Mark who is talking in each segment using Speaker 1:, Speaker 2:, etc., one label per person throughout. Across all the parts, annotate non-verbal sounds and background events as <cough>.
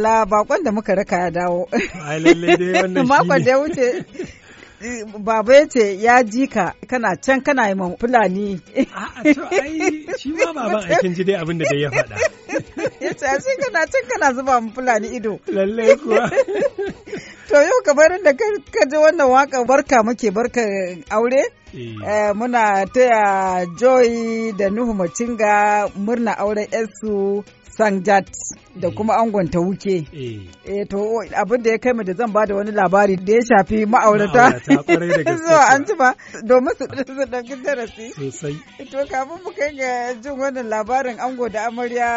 Speaker 1: madalla bakon da muka raka ya dawo. Makon da ya wuce baba ya ce ya ji ka kana can kana yi man fulani.
Speaker 2: A'a to ai shi ma baban aikin ji dai abin da ya faɗa.
Speaker 1: Ya ce shi kana can kana zuba mu fulani ido.
Speaker 2: Lalle kuwa.
Speaker 1: To yau kamar da ka ji wannan waƙa barka muke barka aure. Muna taya Joy da Nuhu Macinga murna auren 'yarsu Sanjat da kuma angon ta wuke. Eh to abin da ya kai mu da zan ba da wani labari da ya shafi ma'aurata. <laughs> Zuwa an ci ba domin su ɗauki darasi.
Speaker 2: Sosai.
Speaker 1: To kafin mu kai ga jin wannan labarin ango da amarya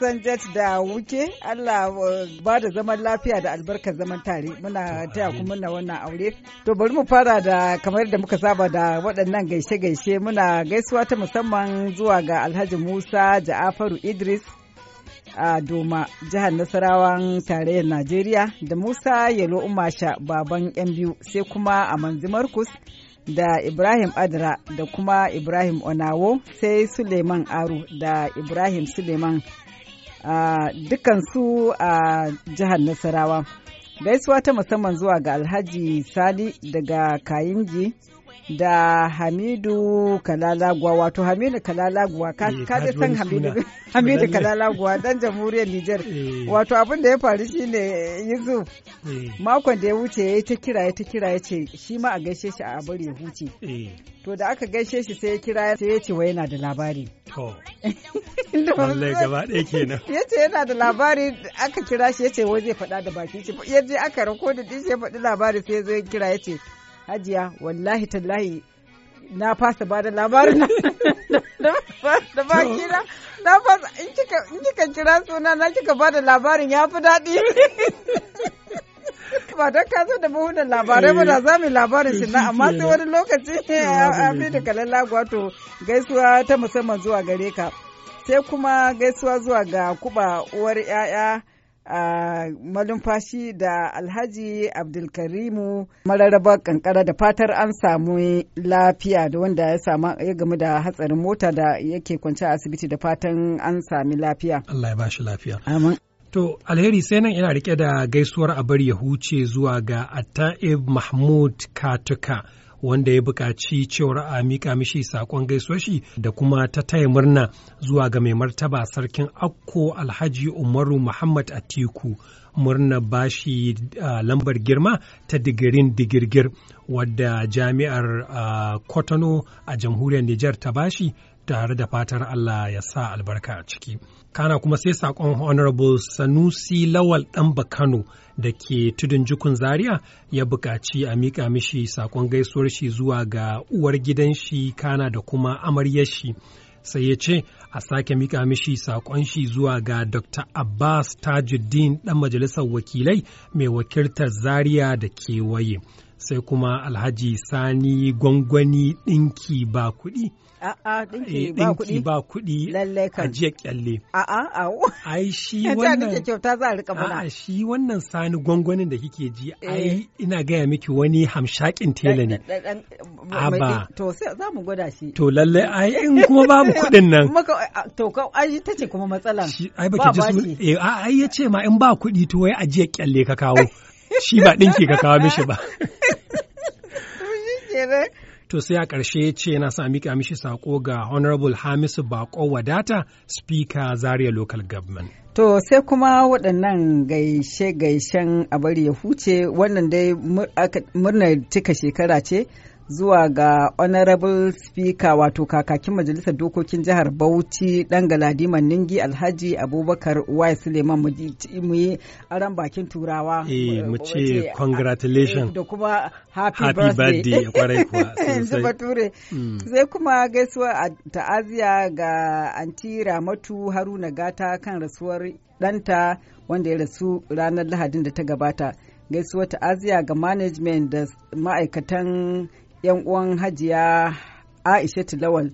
Speaker 1: Sanjat da wuke Allah ba da zaman lafiya da albarkar zaman tare muna taya kuma muna wannan aure. To bari mu fara da kamar da muka saba da waɗannan gaishe-gaishe muna gaisuwa ta musamman zuwa ga Alhaji Musa Ja'afaru Idris a Doma, jihar Nasarawan tarayyar Najeriya da Musa Yalo Umasha baban yan biyu sai kuma a Manzi Markus da Ibrahim Adra da kuma Ibrahim Onawo sai Suleiman Aru da Ibrahim Suleiman dukansu a jihar Nasarawa. Gaisuwa ta musamman zuwa ga Alhaji Sali daga Kayinji. Da Hamidu Kalalaguwa wato Hamidu Kalalaguwa ka ka san Hamidu <laughs> Hamidu Kalalaguwa dan jamhuriyar Nijar. Wato abin da ya faru shine Yusuf makon da ya wuce ya ta kira ya ta kira ya ce shi ma a gaishe shi a bari ya huce. To da aka gaishe shi sai ya kira sai ya ce wa yana da labari.
Speaker 2: To. <laughs> Lallai gaba ɗaya kenan. <laughs>
Speaker 1: Ya ce yana da labari aka kira shi ya ce wai zai faɗa da baki ya je aka rako da shi ya faɗi labari sai ya zo ya kira ya ce hajiya wallahi tallahi na fasa ba da labarin da baki na na fasa in kika kira suna na kika ba da labarin ya fi daɗi. <laughs> Ba don ka zo da buhunan labarai ba da za mu labarin shi na amma sai wani lokaci <laughs> a fi da kalan lagwa to gaisuwa ta musamman zuwa gare ka. Sai kuma gaisuwa zuwa ga kuba uwar 'ya'ya a malumfashi da alhaji abdulkarimu mararraba kankara da fatar an samu lafiya da wanda ya samu ya gamu da hatsarin mota da yake kwance a asibiti da fatan an sami lafiya.
Speaker 2: Allah ya ba shi lafiya.
Speaker 1: Amin.
Speaker 2: To alheri sai nan ina riƙe da gaisuwar abar ya huce zuwa ga Atta'ib Mahmud Katuka. Wanda ya buƙaci cewar a miƙa mishi saƙon gaisuwashi da kuma ta taya murna zuwa ga mai martaba sarkin Akko Alhaji Umaru Muhammad Atiku murna bashi uh, lambar girma ta digirin digirgir wadda jami'ar uh, Kotono a jamhuriyar Nijar ta bashi tare da fatar Allah ya sa albarka a ciki. Kana kuma sai saƙon Honorable Sanusi Lawal Ɗanba Kano da ke tudun jukun Zaria ya buƙaci a miƙa mishi saƙon gaisuwar shi zuwa ga uwar gidan shi kana da kuma amaryar shi. Sai ya ce a sake miƙa mishi saƙon shi zuwa ga Dr. Abbas Tajuddin ɗan majalisar wakilai mai wakiltar Zaria da kewaye. Sai kuma Alhaji Sani Gwangwani ɗinki ba kuɗi.
Speaker 1: A'a
Speaker 2: Eh,
Speaker 1: ɗinki ba kuɗi.
Speaker 2: ba kuɗi
Speaker 1: Lallai kan.
Speaker 2: a jiya kyalle.
Speaker 1: A'a a
Speaker 2: Ai shi <laughs>
Speaker 1: ta
Speaker 2: wannan
Speaker 1: kyauta za a riƙa mana.
Speaker 2: A'a shi wannan sani gwangwanin da kike ji
Speaker 1: Eh.
Speaker 2: ai ina gaya miki wani hamshakin tela ne. Aba.
Speaker 1: To sai za mu gwada shi.
Speaker 2: To lallai ai in kuma babu kuɗin nan. <laughs>
Speaker 1: Maka to ka ai ta ce kuma matsalan.
Speaker 2: Shi ai
Speaker 1: Ba
Speaker 2: baki ji su eh ai ya ce ma in ba kuɗi to wai ajiye kyalle ka kawo. <laughs> Shi ba ɗinki ka kawo mishi ba.
Speaker 1: Kenan.
Speaker 2: To sai a ƙarshe ya ce yana sa mika mishi sako ga Honorable Hamisu Bako Wadata, Speaker Zaria Local Government.
Speaker 1: To sai kuma waɗannan gaishe-gaishen a bari ya huce wannan dai murnar cika shekara ce zuwa ga Honorable Speaker wato kakakin Majalisar Dokokin Jihar Bauchi ɗan Galadiman Ningi Alhaji Abubakar Y. Suleiman mu yi aran bakin turawa.
Speaker 2: Eh, mu ce
Speaker 1: wace-
Speaker 2: congratulations.
Speaker 1: Da kuma happy,
Speaker 2: Happy birthday, ƙwarai <laughs> kuwa,
Speaker 1: Yanzu
Speaker 2: sosai.
Speaker 1: bature.
Speaker 2: Mm.
Speaker 1: Sai kuma gaisuwa a ta'aziya ga anti Ramatu Haruna Gata kan rasuwar ɗanta wanda ya rasu ranar Lahadin da ta gabata. Gaisuwa ta'aziya ga management da ma'aikatan 'yan uwan hajiya Aisha Lawal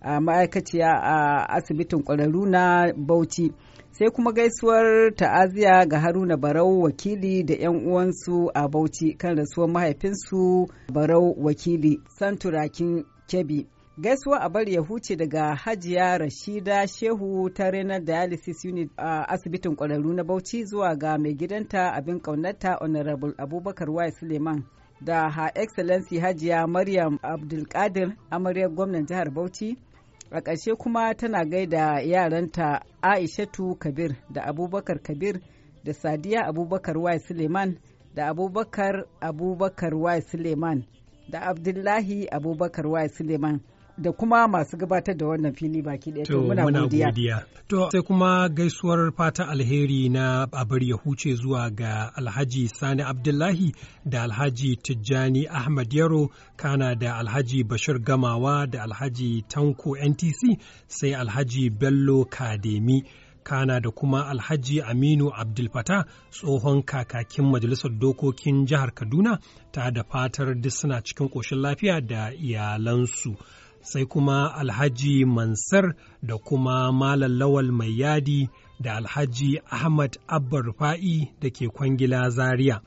Speaker 1: a ma'aikaciya a asibitin ƙwararru na Bauchi. Sai kuma gaisuwar ta'aziya ga Haruna Barau wakili da 'yan uwansu a Bauchi kan rasuwar mahaifinsu Barau wakili Santurakin Kebi. Gaisuwa a bari ya huce daga Hajiya Rashida Shehu ta Renal Dialysis Unit a asibitin ƙwararru na Bauchi zuwa ga mai gidanta abin ƙaunata Honorable Abubakar Y. Suleiman. Da Her Excellency Hajiya Maryam Abdulkadir amaryar gwamnan jihar Bauchi. A ƙarshe kuma tana gaida yaranta Aishatu Kabir da Abubakar Kabir da Sadiya Abubakar Y. Suleiman da Abubakar Abubakar Y. Suleiman da Abdullahi Abubakar Y. Suleiman da kuma masu gabatar da wannan fili baki ɗaya.
Speaker 2: To muna godiya. To sai kuma gaisuwar fata alheri na abar ya huce zuwa ga Alhaji Sani Abdullahi da Alhaji Tijjani Ahmad Yaro kana da Alhaji Bashir Gamawa da Alhaji Tanko NTC sai Alhaji Bello Kademi. kana da kuma alhaji aminu abdulfata tsohon kakakin majalisar dokokin jihar kaduna ta da fatar duk suna cikin ƙoshin lafiya da iyalansu sai kuma alhaji mansar da kuma malam lawal mai yadi da alhaji ahmad abba rufa'i da ke kwangila zaria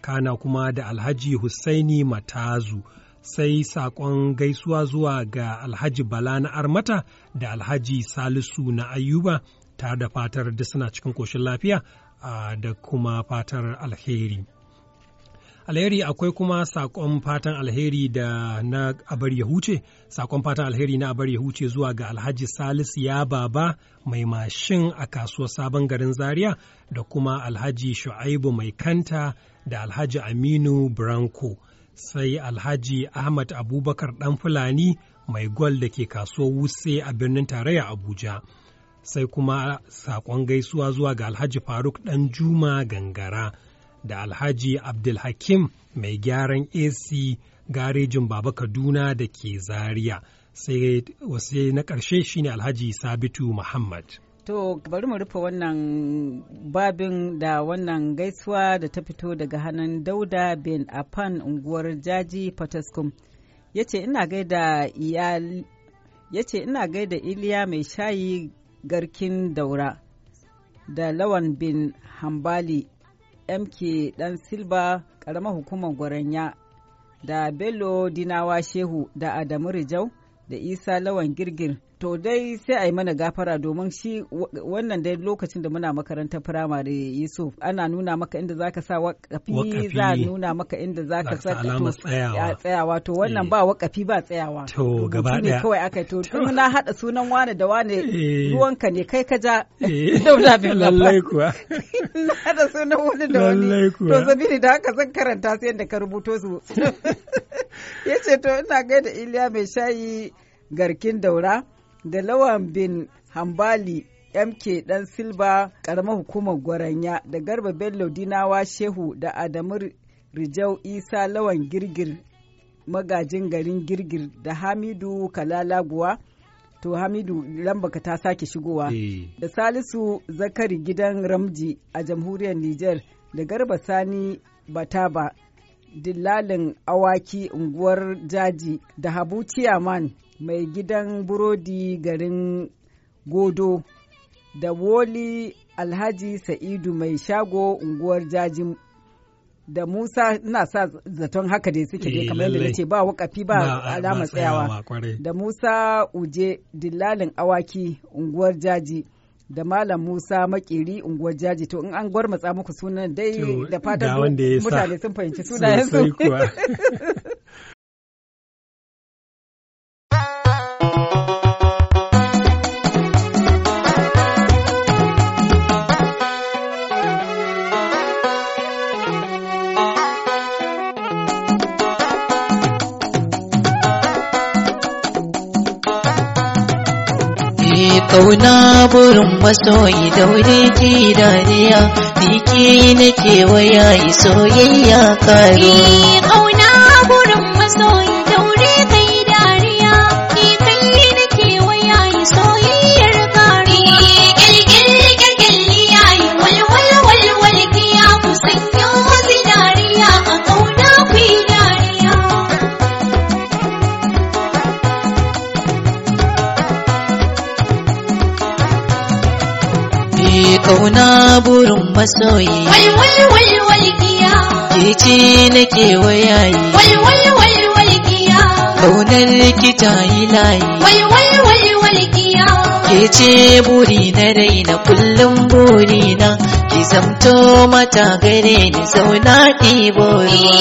Speaker 2: kana kuma da alhaji Hussaini matazu sai saƙon gaisuwa zuwa ga alhaji bala na armata da alhaji salisu na ayuba tare da fatar duk suna cikin ƙoshin lafiya da kuma fatar alheri. Alheri akwai kuma saƙon fatan alheri da na abar ya huce. Sakon fatan alheri na abar ya huce zuwa ga alhaji salisu ya baba mai mashin a kasuwar sabon garin zaria da kuma alhaji shu'aibu mai kanta da alhaji aminu branko. Sai alhaji ahmad abubakar dan fulani mai gwal da ke kasuwar wuse a birnin tarayya abuja. Sai kuma saƙon gaisuwa zuwa ga alhaji faruk dan juma gangara. Da Alhaji Abdulhakim mai gyaran AC garejin Baba Kaduna da ke Zaria. Sai wasu na ƙarshe shine Alhaji Sabitu Muhammad.
Speaker 1: To bari mu rufe wannan babin da wannan gaisuwa da ta fito daga hannun Dauda bin Afan unguwar Jaji Fataskum. Ya ce ina gaida Iliya mai shayi garkin daura da Lawan bin Hambali MK Dan Silba ƙaramar hukumar Gwaranya da Bello Dinawa Shehu da Adamu Rijau da Isa Lawan Girgir. To dai sai a yi mana gafara domin shi wannan dai lokacin da muna makarantar firamare Yusuf ana nuna maka inda zaka sa wakafi za a nuna maka inda zaka sa tsayawa. to wannan ba wakafi ba tsayawa.
Speaker 2: To gaba
Speaker 1: ne kawai aka to tun na hada sunan wane da wane ruwanka ne. Kai ka ja. <laughs> Dauna bin
Speaker 2: lallai kuwa. <laughs>
Speaker 1: Na hada sunan wani da wani. To sabili da haka zan karanta su yadda ka rubuto su. <laughs> Yace to ina gaida Iliya mai shayi garkin daura. Da lawan bin hambali mk dan silba karamar hukumar gwaranya da garba bello dinawa shehu da adamu rijau isa lawan girgir magajin garin girgir da hamidu kalalaguwa to hamidu lambaka ta sake shigowa
Speaker 2: Eh.
Speaker 1: da salisu zakari gidan ramji a jamhuriyar niger da garba sani bataba dillalin awaki unguwar jaji da habu ciyaman mai gidan burodi garin godo da woli alhaji sa'idu mai shago unguwar jajin da musa ina sa zaton haka dai suke dai
Speaker 2: Eh,
Speaker 1: kamar yadda nace ba wakafi ba alama tsayawa da Musa Uje dillalin awaki unguwar jaji. Da Malam Musa Makeri unguwar jaji. To in an gwarmatsa muku sunan dai da fatan mutane sun fahimci sunayen su. <laughs>
Speaker 3: ƙauna burin masoyi daure ki dariya ni ke nake waya yi soyayya kare
Speaker 4: Ƙauna burin masoyi ƙauna
Speaker 3: burin masoyi.
Speaker 4: Walwal walwal kiya,
Speaker 3: ke ce nake waya yi
Speaker 4: walwal walwal kiya,
Speaker 3: ƙaunar ki ta yi layi.
Speaker 4: Walwal walwal kiya.
Speaker 3: ke ce buri na raina kullum buri na. Ki zamto mata gare ni zauna ɗibo ruwa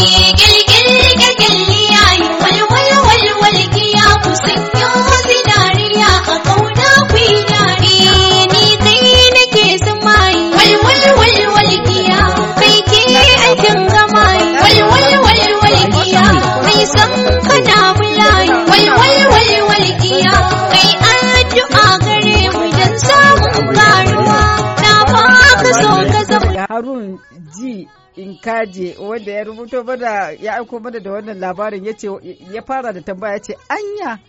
Speaker 1: Inkaje wanda ya rubuto mana ya aiko mana da wannan labarin ya ce ya fara da tambaya ya ce anya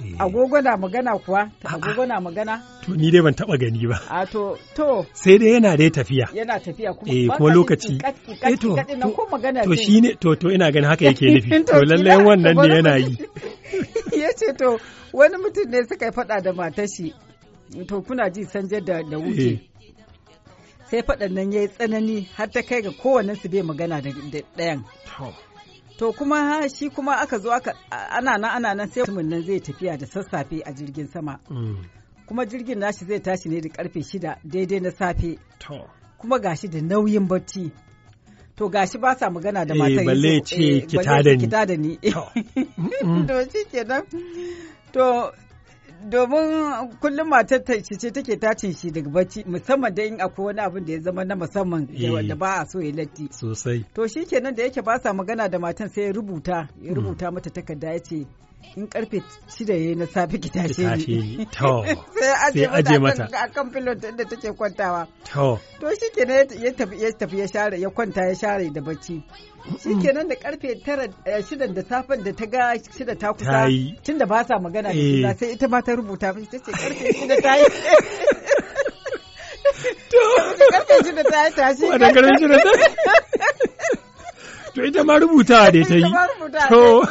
Speaker 2: Eh,
Speaker 1: agogo na magana kuwa agogo na magana
Speaker 2: To ni dai ban taba gani ba.
Speaker 1: a to to
Speaker 2: Sai dai yana dai tafiya.
Speaker 1: yana tafiya kuma
Speaker 2: Eh, kuma
Speaker 1: ka
Speaker 2: lokaci. Eh, to,
Speaker 1: ko magana
Speaker 2: To
Speaker 1: ce.
Speaker 2: shi ne to to ina ganin haka yake <laughs> nufi.
Speaker 1: To, kila-
Speaker 2: wannan ne yana yi. <laughs>
Speaker 1: ya ce to wani mutum ne suka faɗa da matar shi to kuna ji sanje da da
Speaker 2: Eh.
Speaker 1: wuce sai faɗan nan ya yi tsanani har ta kai ga kowannen su bai magana da da ɗayan.
Speaker 2: To,
Speaker 1: kuma ha, shi kuma aka zo aka ana nan ana nan sai mutumin nan zai tafiya da sassafe a jirgin sama.
Speaker 2: Mm,
Speaker 1: kuma jirgin nashi zai tashi ne da ƙarfe shida daidai na safe.
Speaker 2: To.
Speaker 1: kuma gashi da nauyin bacci. To gashi ba sa magana da
Speaker 2: Eh,
Speaker 1: matar
Speaker 2: balle ce
Speaker 1: eh,
Speaker 2: ki
Speaker 1: balle
Speaker 2: tada
Speaker 1: ce
Speaker 2: ni. <laughs> to
Speaker 1: shi kenan. To domin kullum matar ta ce take tacin shi daga bacci musamman da in akwai wani abin da ya zama na musamman da
Speaker 2: Eh.
Speaker 1: wanda ba a so ya latti
Speaker 2: Sosai.
Speaker 1: to shi kenan da yake ba sa magana da matan sai ya rubuta ya rubuta mata takarda ya ce in ƙarfe shida ya yi na safe ki tashe ni.
Speaker 2: To. <laughs>
Speaker 1: sai aje mata a kan filon inda take kwantawa
Speaker 2: To.
Speaker 1: to shi kenan ya tafi ya tafi ya share ya kwanta ya share da bacci shi kenan da ƙarfe tara eh, shidan da safen da ta ga shida ta kusa tun da ba sa magana da
Speaker 2: Eh.
Speaker 1: juna sai ita ma ta rubuta mishi ta ce ƙarfe shida ta yi <laughs> ƙarfe shida ta yi tashi
Speaker 2: shi da. To ita ma rubutawa dai ta yi.
Speaker 1: Rubuta
Speaker 2: To.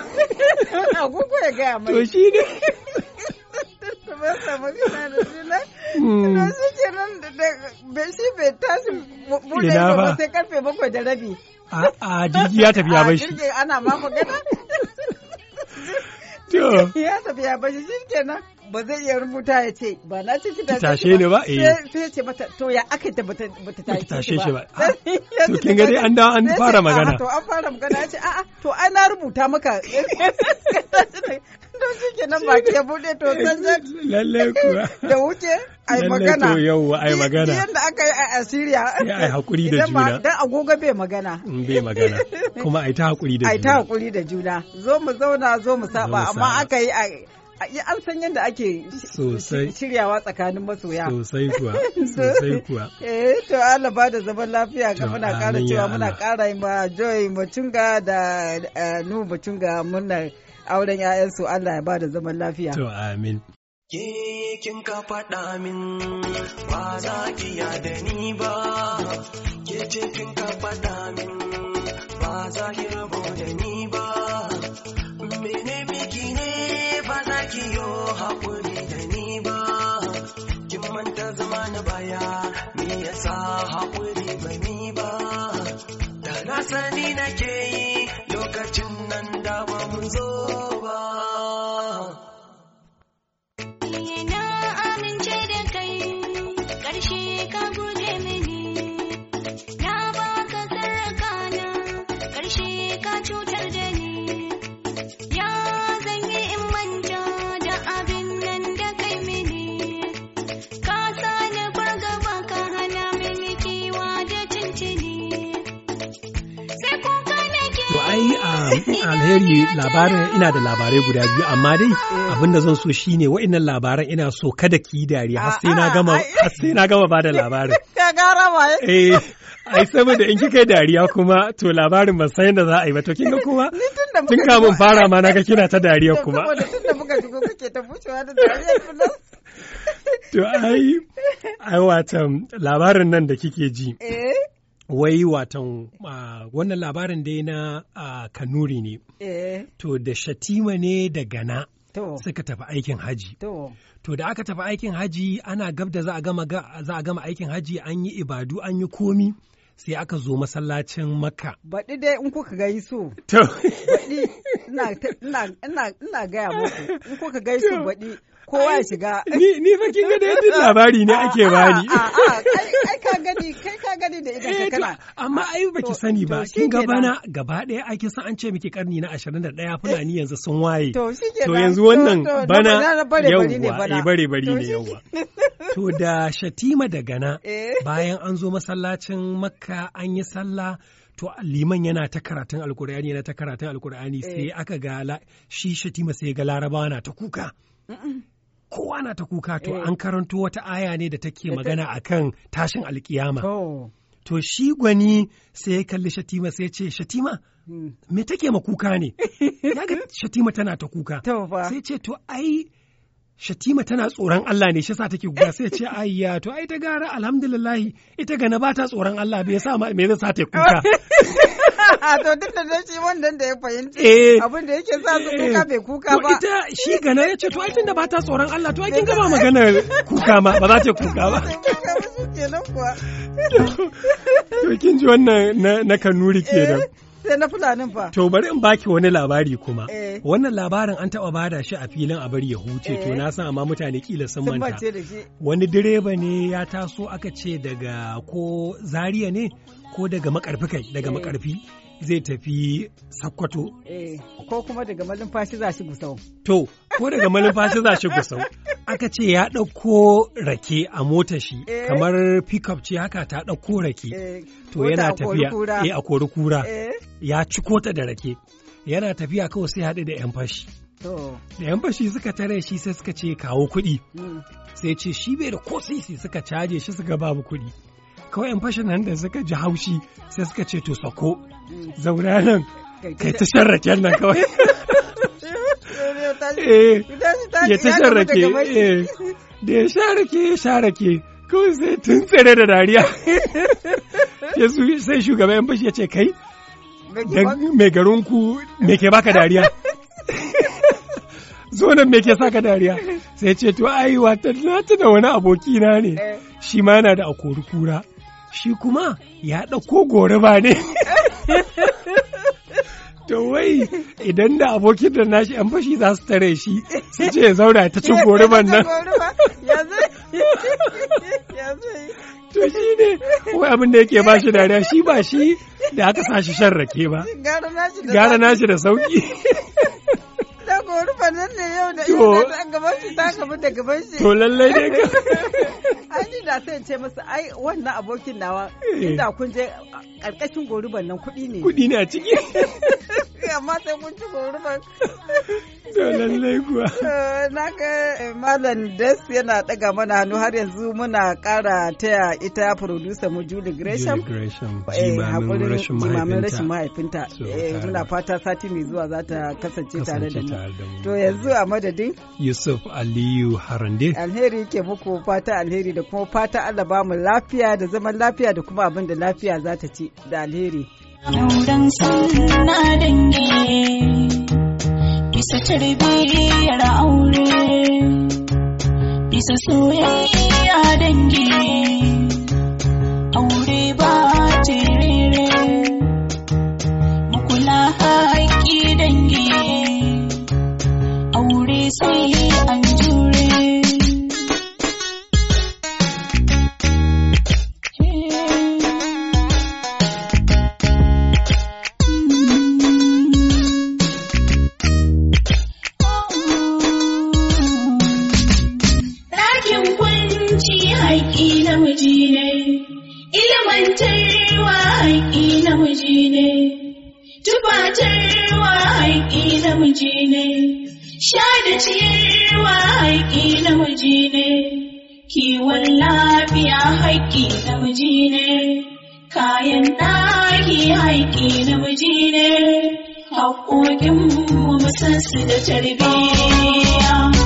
Speaker 2: <laughs>
Speaker 1: agogo ya gaya mai
Speaker 2: To shi ne.
Speaker 1: ta ba sa magana da juna
Speaker 2: Mm,
Speaker 1: to shi kenan da da- bai shi bai tashi bu- buɗe
Speaker 2: Ina
Speaker 1: ido ba sai ƙarfe bakwai da rabi
Speaker 2: A jirgi ya tafi ya <laughs>
Speaker 1: A
Speaker 2: bar shi.
Speaker 1: ana ma magana <laughs>
Speaker 2: To.
Speaker 1: ya tafi ya bashi shi kenan ba zai iya rubuta ya ce ba na ce ki tashe
Speaker 2: ni ba, eh.
Speaker 1: sai ce mata to ya aka ta bata tashe
Speaker 2: shi ba. <laughs>
Speaker 1: Ya
Speaker 2: To kin ga dai an dawo an fara magana.
Speaker 1: "A'a, to an fara magana ya ce a'a to ai na rubuta maka <laughs> to shi kenan baki ya buɗe to san <laughs>
Speaker 2: Lallai kuwa.
Speaker 1: da wuce ai magana
Speaker 2: to yauwa, ai magana.
Speaker 1: yadda aka yi a Asiriya
Speaker 2: Sai ai haƙuri da juna.
Speaker 1: dan agogo bai magana
Speaker 2: In bai magana. Kuma ai ta haƙuri da
Speaker 1: ai ta
Speaker 2: juna.
Speaker 1: haƙuri da juna zo mu zauna zo mu saba amma aka yi a an san yadda ake shiryawa tsakanin masoya.
Speaker 2: Sosai kuwa, <laughs> sosai kuwa.
Speaker 1: Eh, to Allah ba da zaman lafiya ga muna ƙara cewa muna ƙara yi ma Joy Mutunga da eh, Nuhu Mutunga muna auren 'ya'yansu Allah ya ba da zaman lafiya.
Speaker 2: To amin.
Speaker 5: Ke kin ka faɗa min ba za ki ya da ni ba, ke ce kin ka faɗa min ba za ki rabo da ni Da na sani nake yi lokacin nan da ba mu zo ba.
Speaker 4: Na amince da kai, ƙarshe ka guje mini. Na baka sarraka na, ƙarshe ka cutar da ni. Ya zan in manta da abin nan mini. Ka sa ni
Speaker 2: ai <laughs> a alheri labarin ina da labarai guda biyu amma dai abin da zan so shine wa'annan labaran ina so kada ki yi dariya har sai na gama
Speaker 1: A'a, ai-
Speaker 2: har sai na gama ba da labarin. <laughs>
Speaker 1: Ka gara ma
Speaker 2: Eh ai saboda in kika yi dariya kuma to labarin ban san yadda za a yi ba to kinga <laughs> kuma
Speaker 1: tun da
Speaker 2: kamun fara ma na ga kina ta dariya kuma.
Speaker 1: Saboda tun da muka shigo kake ta bushewa da kullum.
Speaker 2: To ai ai watan labarin nan da kike ji
Speaker 1: Eh,
Speaker 2: wai watan wannan labarin dai na ah, Kanuri ne.
Speaker 1: eh,
Speaker 2: To da Shatima ne da Gana suka tafi aikin haji.
Speaker 1: to,
Speaker 2: To da aka tafi aikin haji ana gab da za a gama aikin haji an yi ibadu an yi komi sai aka zo masallacin Makka.
Speaker 1: baɗi dai in kuka gai so,
Speaker 2: To.
Speaker 1: Baɗi. Ina, gaya muku, in kuka gai so baɗi. Kowa ya shiga.
Speaker 2: ni ni fa kin ga da yadda labari ne ake bani.
Speaker 1: A, a, a, ai ai ka gani, kai ka gani da idan
Speaker 2: Eh,
Speaker 1: kana.
Speaker 2: amma ai baki
Speaker 1: To-
Speaker 2: sani ba. kin ga bana gaba ɗaya kin san an ce miki karni na 21 Fulani yanzu sun waye.
Speaker 1: To
Speaker 2: yanzu wannan bana
Speaker 1: na- na bare bari ne
Speaker 2: yawwa eh bare bari
Speaker 1: To
Speaker 2: ne
Speaker 1: shi-
Speaker 2: yawwa to da Shatima da Gana
Speaker 1: Eh.
Speaker 2: bayan an zo masallacin Makka an yi sallah to liman yana ta karatun alkur'ani yana ta karatun alkur'ani sai aka ga shi Shatima sai ga Larabawa na ta kuka. Kowa na ta kuka to
Speaker 1: Eh.
Speaker 2: an karanto wata aya ne da take magana akan tashin alkiyama
Speaker 1: To,
Speaker 2: shi gwani sai ya kalli Shatima sai ya ce, Shatima,
Speaker 1: mm,
Speaker 2: me take ma kuka ne? <laughs> Ya ga Shatima tana ta kuka. Sai ce, to ai, Shatima tana tsoron Allah ne shi sa take kuka sai ce, ayya, to ai ta gara alhamdulillahi ita gana ba ta tsoron Allah bai sa me zai sa ta kuka. <laughs> <laughs>
Speaker 1: to duk da shi wannan da ya fahimci
Speaker 2: Eh.
Speaker 1: abin da yake sa su kuka bai kuka ba.
Speaker 2: ita shi gana ya ce, to ai tunda ba ta tsoron Allah to ai kin gaba <laughs> maganar kuka ma ba za ta kuka ba. <laughs> To kin ji wannan na, na kanuri kenan.
Speaker 1: Sai na fulanin fa.
Speaker 2: To bari in baki wani labari kuma.
Speaker 1: Eh.
Speaker 2: Wannan labarin an taɓa ba da shi a filin a bari ya huce to
Speaker 1: Eh.
Speaker 2: na san amma mutane kila sun manta. Wani direba ne ya taso aka ce daga ko Zaria ne ko daga makarfi kai daga
Speaker 1: Eh.
Speaker 2: makarfi zai tafi Sakkwato.
Speaker 1: Ko kuma daga malumfashi za shi gusau.
Speaker 2: To ko daga malumfashi za shi gusau. <laughs> Aka ce ya ɗauko rake a motar shi
Speaker 1: Eh.
Speaker 2: kamar pickup ce haka ta ɗauko rake.
Speaker 1: Eh,
Speaker 2: To
Speaker 1: mota
Speaker 2: yana tafiya eh, a kori kura.
Speaker 1: Eh,
Speaker 2: Ya ciko ta da rake. Yana tafiya kawai sai haɗu da 'yan fashi. da yan fashi suka tare shi sai suka ce kawo kuɗi
Speaker 1: mm,
Speaker 2: sai ce shi bai da ko sisi suka caje shi suka babu kuɗi kawai yan fashin nan da suka ji haushi sai suka ce to sako
Speaker 1: mm.
Speaker 2: zauna nan
Speaker 1: Kai ta-
Speaker 2: sharraken nan kawai <laughs> eh
Speaker 1: ya
Speaker 2: ta
Speaker 1: da shi.
Speaker 2: eh. Da ya sharake ya sharake kawai sai tun tsere da dariya. <laughs> Sai shugaban yan fashi ya ce kai mai garinku me ke baka dariya? <laughs> Zo nan me ke saka dariya? Sai ce to ai wata na tuna wani abokina ne.
Speaker 1: Eh,
Speaker 2: shi ma yana da akori kura. Shi kuma ya ɗauko gore ba ne. To wai idan da abokin da nashi yan fashi za su tare shi su ce ya zauna ta cin <laughs> gore ban nan. <laughs> to shi ne wai abin da yake ba shi dariya shi ba shi da aka sa shi shan rake ba.
Speaker 1: Gara nashi da sauƙi. <laughs> goruba nan ne yau da gaban shi ta gaban da gaban shi.
Speaker 2: to lallai
Speaker 1: ai ni da sai ce masa ai wannan abokin nawa
Speaker 2: Eh.
Speaker 1: inda kun je ƙarƙashin goruban nan kuɗi ne.
Speaker 2: Kuɗi ne a ciki.
Speaker 1: Amma sai kun ci goruban <laughs>
Speaker 2: To lallai kuwa.
Speaker 1: Eh, na ga eh, Malam Des yana ɗaga mana hannu har yanzu muna ƙara taya ita producer mu Julie Gresham.
Speaker 2: Julie Gresham.
Speaker 1: eh,
Speaker 2: Jimamin rashin mahaifinta.
Speaker 1: muna fata sati mai zuwa za ta kasance tare da mu. to yanzu a madadin
Speaker 2: Yusuf Aliyu Harande.
Speaker 1: alheri ke muku fata alheri da kuma fata Allah ba mu lafiya da zaman lafiya da kuma abin da lafiya za ta ci da alheri
Speaker 4: Auren suna dangi bisa tarbiyyar aure bisa soyayya dangi. Namiji ne, sha da ciyarwa haƙi namiji ne, kiwon lafiya haƙi namiji ne, kayan ɗaki haƙi namiji ne, haƙoƙinmu musansu da tarbiyya.